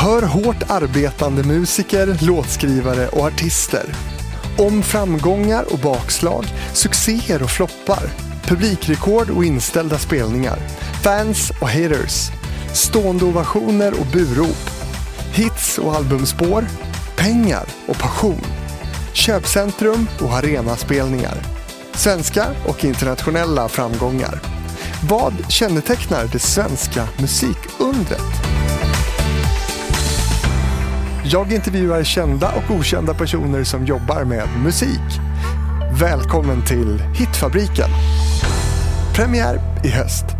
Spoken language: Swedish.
Hör hårt arbetande musiker, låtskrivare och artister. Om framgångar och bakslag, succéer och floppar, publikrekord och inställda spelningar, fans och haters, stående ovationer och burop, hits och albumspår, pengar och passion, köpcentrum och arenaspelningar, svenska och internationella framgångar. Vad kännetecknar det svenska musikundret? Jag intervjuar kända och okända personer som jobbar med musik. Välkommen till Hitfabriken. Premiär i höst.